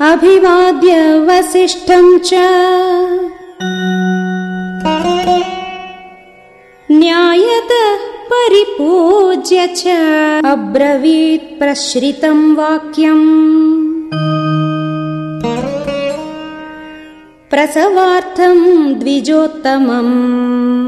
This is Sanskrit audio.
अभिवाद्य वसिष्ठम् च। न्यायतः परिपूज्य च। अब्रवीत् प्रश्रितम् वाक्यम्। प्रसवार्थम् द्विजोत्तमम्।